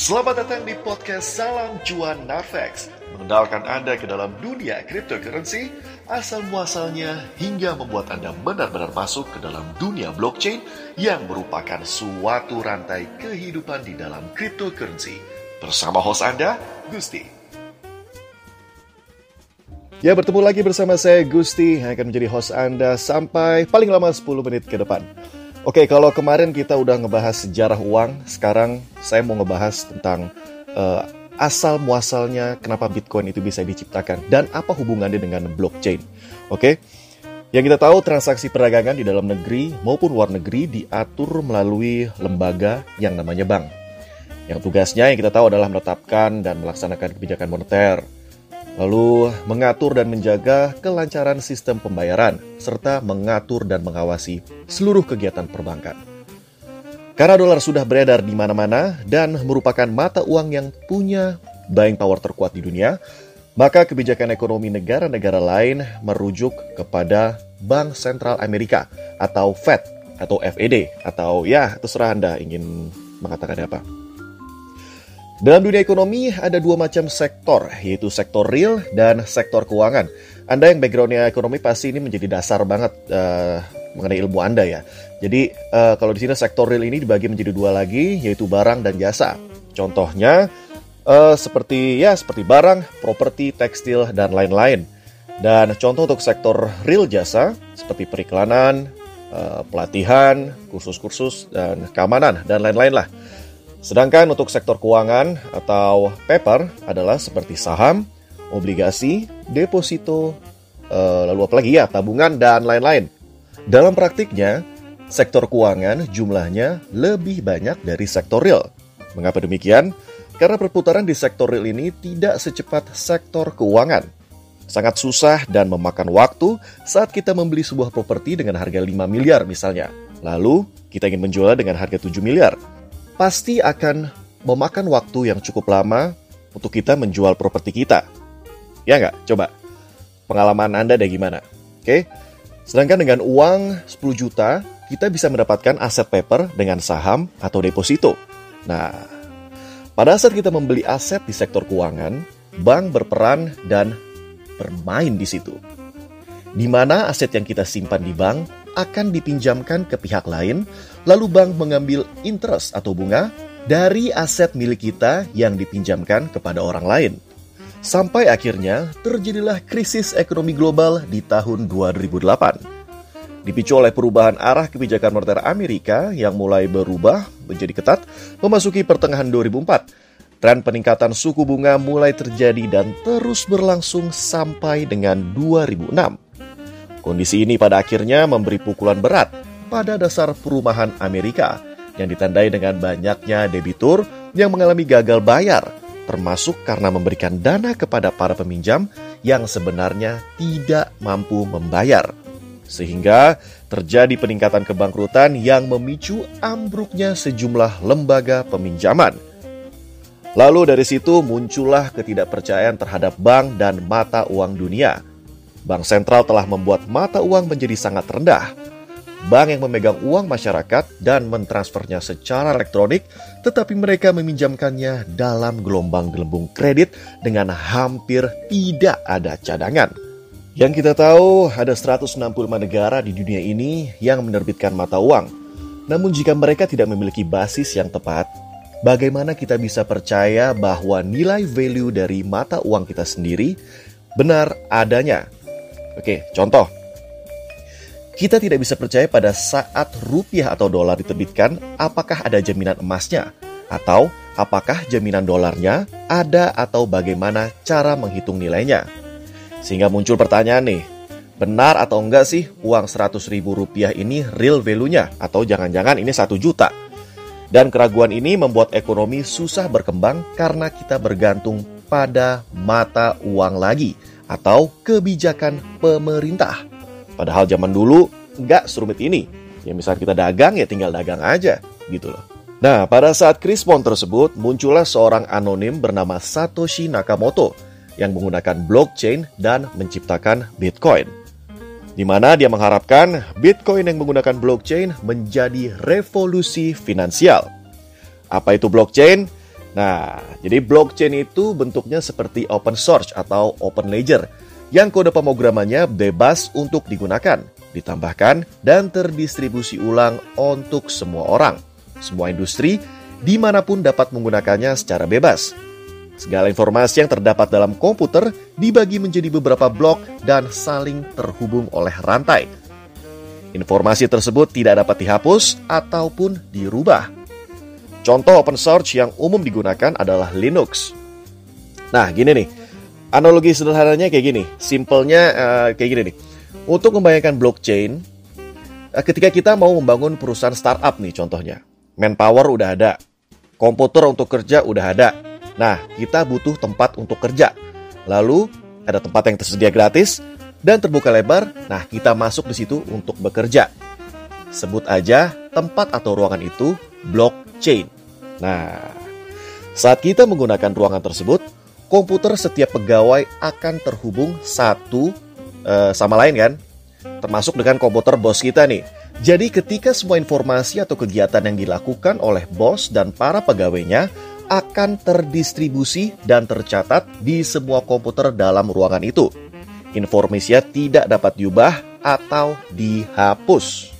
Selamat datang di podcast Salam Cuan Narvex Mengenalkan Anda ke dalam dunia cryptocurrency Asal muasalnya hingga membuat Anda benar-benar masuk ke dalam dunia blockchain Yang merupakan suatu rantai kehidupan di dalam cryptocurrency. Bersama host Anda, Gusti. Ya, bertemu lagi bersama saya Gusti yang akan menjadi host Anda sampai paling lama 10 menit ke depan. Oke, kalau kemarin kita udah ngebahas sejarah uang, sekarang saya mau ngebahas tentang uh, asal muasalnya kenapa Bitcoin itu bisa diciptakan dan apa hubungannya dengan blockchain. Oke, yang kita tahu transaksi perdagangan di dalam negeri maupun luar negeri diatur melalui lembaga yang namanya bank. Yang tugasnya yang kita tahu adalah menetapkan dan melaksanakan kebijakan moneter, lalu mengatur dan menjaga kelancaran sistem pembayaran, serta mengatur dan mengawasi seluruh kegiatan perbankan. Karena dolar sudah beredar di mana-mana dan merupakan mata uang yang punya buying power terkuat di dunia, maka kebijakan ekonomi negara-negara lain merujuk kepada Bank Sentral Amerika atau Fed atau FED atau ya terserah Anda ingin mengatakan apa. Dalam dunia ekonomi ada dua macam sektor, yaitu sektor real dan sektor keuangan. Anda yang backgroundnya ekonomi pasti ini menjadi dasar banget uh, mengenai ilmu Anda ya. Jadi uh, kalau di sini sektor real ini dibagi menjadi dua lagi, yaitu barang dan jasa. Contohnya uh, seperti ya seperti barang, properti, tekstil dan lain-lain. Dan contoh untuk sektor real jasa seperti periklanan, uh, pelatihan, kursus-kursus dan keamanan dan lain-lain lah. Sedangkan untuk sektor keuangan atau paper adalah seperti saham, obligasi, deposito, uh, lalu apa lagi ya, tabungan dan lain-lain. Dalam praktiknya, sektor keuangan jumlahnya lebih banyak dari sektor real. Mengapa demikian? Karena perputaran di sektor real ini tidak secepat sektor keuangan. Sangat susah dan memakan waktu saat kita membeli sebuah properti dengan harga 5 miliar misalnya. Lalu, kita ingin menjualnya dengan harga 7 miliar pasti akan memakan waktu yang cukup lama untuk kita menjual properti kita. Ya nggak? Coba. Pengalaman Anda ada gimana? Oke? Sedangkan dengan uang 10 juta, kita bisa mendapatkan aset paper dengan saham atau deposito. Nah, pada saat kita membeli aset di sektor keuangan, bank berperan dan bermain di situ. Di mana aset yang kita simpan di bank akan dipinjamkan ke pihak lain, lalu bank mengambil interest atau bunga dari aset milik kita yang dipinjamkan kepada orang lain. Sampai akhirnya terjadilah krisis ekonomi global di tahun 2008. Dipicu oleh perubahan arah kebijakan moneter Amerika yang mulai berubah menjadi ketat memasuki pertengahan 2004. Tren peningkatan suku bunga mulai terjadi dan terus berlangsung sampai dengan 2006. Kondisi ini pada akhirnya memberi pukulan berat pada dasar perumahan Amerika yang ditandai dengan banyaknya debitur yang mengalami gagal bayar, termasuk karena memberikan dana kepada para peminjam yang sebenarnya tidak mampu membayar. Sehingga terjadi peningkatan kebangkrutan yang memicu ambruknya sejumlah lembaga peminjaman. Lalu dari situ muncullah ketidakpercayaan terhadap bank dan mata uang dunia – Bank sentral telah membuat mata uang menjadi sangat rendah. Bank yang memegang uang masyarakat dan mentransfernya secara elektronik, tetapi mereka meminjamkannya dalam gelombang gelembung kredit dengan hampir tidak ada cadangan. Yang kita tahu, ada 165 negara di dunia ini yang menerbitkan mata uang. Namun jika mereka tidak memiliki basis yang tepat, bagaimana kita bisa percaya bahwa nilai value dari mata uang kita sendiri benar adanya Oke, contoh. Kita tidak bisa percaya pada saat rupiah atau dolar diterbitkan, apakah ada jaminan emasnya, atau apakah jaminan dolarnya ada atau bagaimana cara menghitung nilainya. Sehingga muncul pertanyaan nih, benar atau enggak sih uang 100 ribu rupiah ini real value-nya, atau jangan-jangan ini 1 juta. Dan keraguan ini membuat ekonomi susah berkembang karena kita bergantung pada mata uang lagi atau kebijakan pemerintah. Padahal zaman dulu nggak serumit ini. Ya misal kita dagang ya tinggal dagang aja gitu loh. Nah, pada saat krispon tersebut muncullah seorang anonim bernama Satoshi Nakamoto yang menggunakan blockchain dan menciptakan Bitcoin. Di mana dia mengharapkan Bitcoin yang menggunakan blockchain menjadi revolusi finansial. Apa itu blockchain? Nah, jadi blockchain itu bentuknya seperti open source atau open ledger yang kode pemrogramannya bebas untuk digunakan, ditambahkan, dan terdistribusi ulang untuk semua orang, semua industri, di mana pun dapat menggunakannya secara bebas. Segala informasi yang terdapat dalam komputer dibagi menjadi beberapa blok dan saling terhubung oleh rantai. Informasi tersebut tidak dapat dihapus ataupun dirubah Contoh open source yang umum digunakan adalah Linux. Nah, gini nih. Analogi sederhananya kayak gini. Simpelnya uh, kayak gini nih. Untuk membayangkan blockchain, uh, ketika kita mau membangun perusahaan startup nih contohnya. Manpower udah ada. Komputer untuk kerja udah ada. Nah, kita butuh tempat untuk kerja. Lalu, ada tempat yang tersedia gratis dan terbuka lebar. Nah, kita masuk di situ untuk bekerja. Sebut aja tempat atau ruangan itu blockchain. Nah, saat kita menggunakan ruangan tersebut, komputer setiap pegawai akan terhubung satu uh, sama lain kan? Termasuk dengan komputer bos kita nih. Jadi ketika semua informasi atau kegiatan yang dilakukan oleh bos dan para pegawainya akan terdistribusi dan tercatat di semua komputer dalam ruangan itu. Informasinya tidak dapat diubah atau dihapus.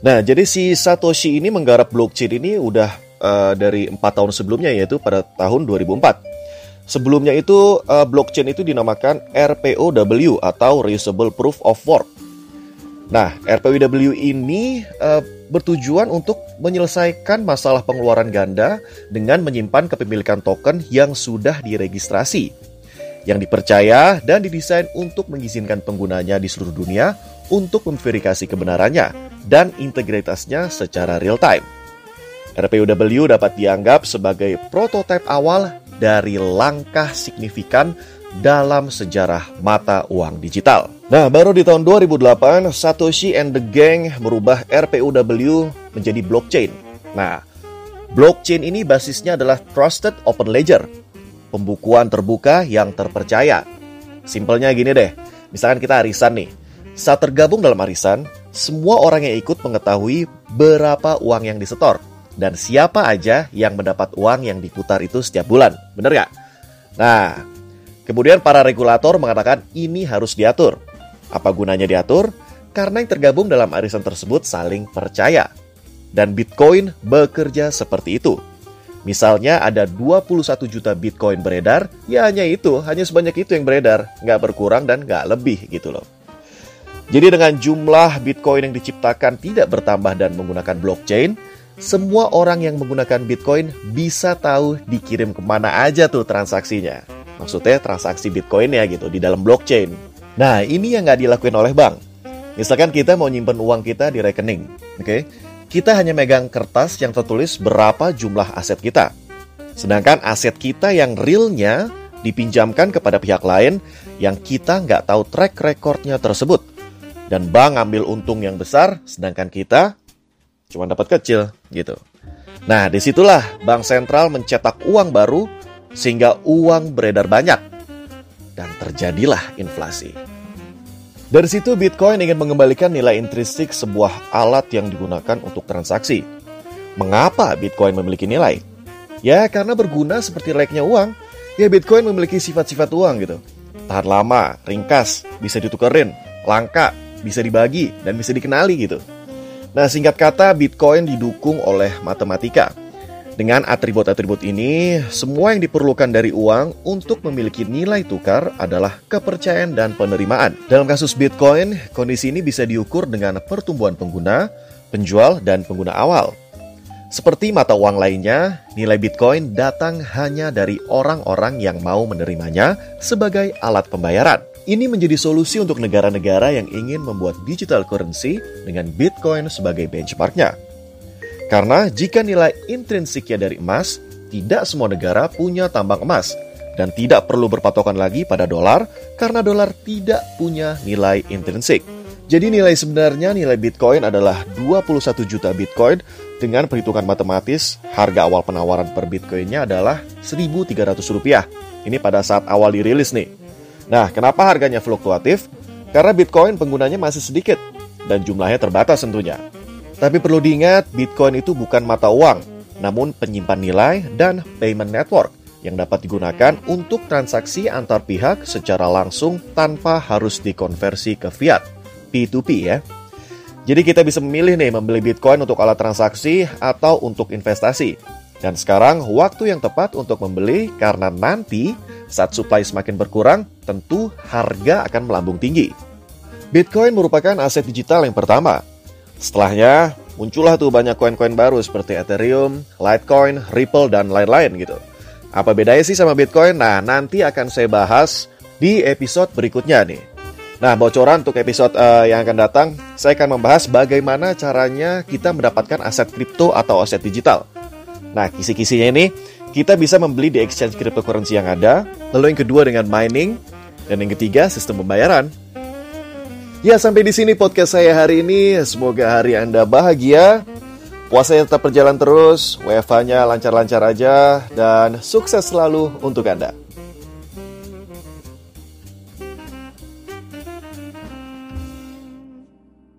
Nah, jadi si Satoshi ini menggarap blockchain ini udah uh, dari empat tahun sebelumnya yaitu pada tahun 2004. Sebelumnya itu uh, blockchain itu dinamakan RPOW atau Reusable Proof of Work. Nah, RPOW ini uh, bertujuan untuk menyelesaikan masalah pengeluaran ganda dengan menyimpan kepemilikan token yang sudah diregistrasi, yang dipercaya dan didesain untuk mengizinkan penggunanya di seluruh dunia untuk memverifikasi kebenarannya dan integritasnya secara real time. RPUW dapat dianggap sebagai prototipe awal dari langkah signifikan dalam sejarah mata uang digital. Nah, baru di tahun 2008, Satoshi and the Gang merubah RPUW menjadi blockchain. Nah, blockchain ini basisnya adalah Trusted Open Ledger, pembukuan terbuka yang terpercaya. Simpelnya gini deh, misalkan kita arisan nih. Saat tergabung dalam arisan, semua orang yang ikut mengetahui berapa uang yang disetor dan siapa aja yang mendapat uang yang diputar itu setiap bulan. Bener gak? Nah, kemudian para regulator mengatakan ini harus diatur. Apa gunanya diatur? Karena yang tergabung dalam arisan tersebut saling percaya. Dan Bitcoin bekerja seperti itu. Misalnya ada 21 juta Bitcoin beredar, ya hanya itu, hanya sebanyak itu yang beredar, nggak berkurang dan nggak lebih gitu loh. Jadi dengan jumlah Bitcoin yang diciptakan tidak bertambah dan menggunakan blockchain, semua orang yang menggunakan Bitcoin bisa tahu dikirim ke mana aja tuh transaksinya. Maksudnya transaksi Bitcoin ya gitu di dalam blockchain. Nah ini yang nggak dilakuin oleh bank. Misalkan kita mau nyimpen uang kita di rekening, oke? Okay? Kita hanya megang kertas yang tertulis berapa jumlah aset kita. Sedangkan aset kita yang realnya dipinjamkan kepada pihak lain yang kita nggak tahu track recordnya tersebut dan bank ambil untung yang besar, sedangkan kita cuma dapat kecil gitu. Nah, di situlah bank sentral mencetak uang baru sehingga uang beredar banyak dan terjadilah inflasi. Dari situ Bitcoin ingin mengembalikan nilai intrinsik sebuah alat yang digunakan untuk transaksi. Mengapa Bitcoin memiliki nilai? Ya karena berguna seperti layaknya uang. Ya Bitcoin memiliki sifat-sifat uang gitu. Tahan lama, ringkas, bisa ditukerin, langka, bisa dibagi, dan bisa dikenali gitu. Nah, singkat kata, Bitcoin didukung oleh matematika. Dengan atribut-atribut ini, semua yang diperlukan dari uang untuk memiliki nilai tukar adalah kepercayaan dan penerimaan. Dalam kasus Bitcoin, kondisi ini bisa diukur dengan pertumbuhan pengguna, penjual, dan pengguna awal. Seperti mata uang lainnya, nilai Bitcoin datang hanya dari orang-orang yang mau menerimanya sebagai alat pembayaran. Ini menjadi solusi untuk negara-negara yang ingin membuat digital currency dengan Bitcoin sebagai benchmarknya. Karena jika nilai intrinsiknya dari emas, tidak semua negara punya tambang emas dan tidak perlu berpatokan lagi pada dolar karena dolar tidak punya nilai intrinsik. Jadi nilai sebenarnya nilai Bitcoin adalah 21 juta Bitcoin dengan perhitungan matematis harga awal penawaran per Bitcoinnya adalah 1.300 rupiah. Ini pada saat awal dirilis nih. Nah, kenapa harganya fluktuatif? Karena Bitcoin penggunanya masih sedikit dan jumlahnya terbatas tentunya. Tapi perlu diingat, Bitcoin itu bukan mata uang. namun penyimpan nilai dan payment network yang dapat digunakan untuk transaksi antar pihak secara langsung tanpa harus dikonversi ke fiat, P2P ya. Jadi kita bisa memilih nih membeli Bitcoin untuk alat transaksi atau untuk investasi. Dan sekarang waktu yang tepat untuk membeli karena nanti saat supply semakin berkurang, tentu harga akan melambung tinggi. Bitcoin merupakan aset digital yang pertama. Setelahnya, muncullah tuh banyak koin-koin baru seperti Ethereum, Litecoin, Ripple, dan lain-lain gitu. Apa bedanya sih sama Bitcoin? Nah, nanti akan saya bahas di episode berikutnya nih. Nah, bocoran untuk episode uh, yang akan datang, saya akan membahas bagaimana caranya kita mendapatkan aset kripto atau aset digital. Nah, kisi-kisinya ini, kita bisa membeli di exchange cryptocurrency yang ada, lalu yang kedua dengan mining, dan yang ketiga sistem pembayaran. Ya, sampai di sini podcast saya hari ini. Semoga hari Anda bahagia, Puasanya tetap berjalan terus, WFH-nya lancar-lancar aja, dan sukses selalu untuk Anda.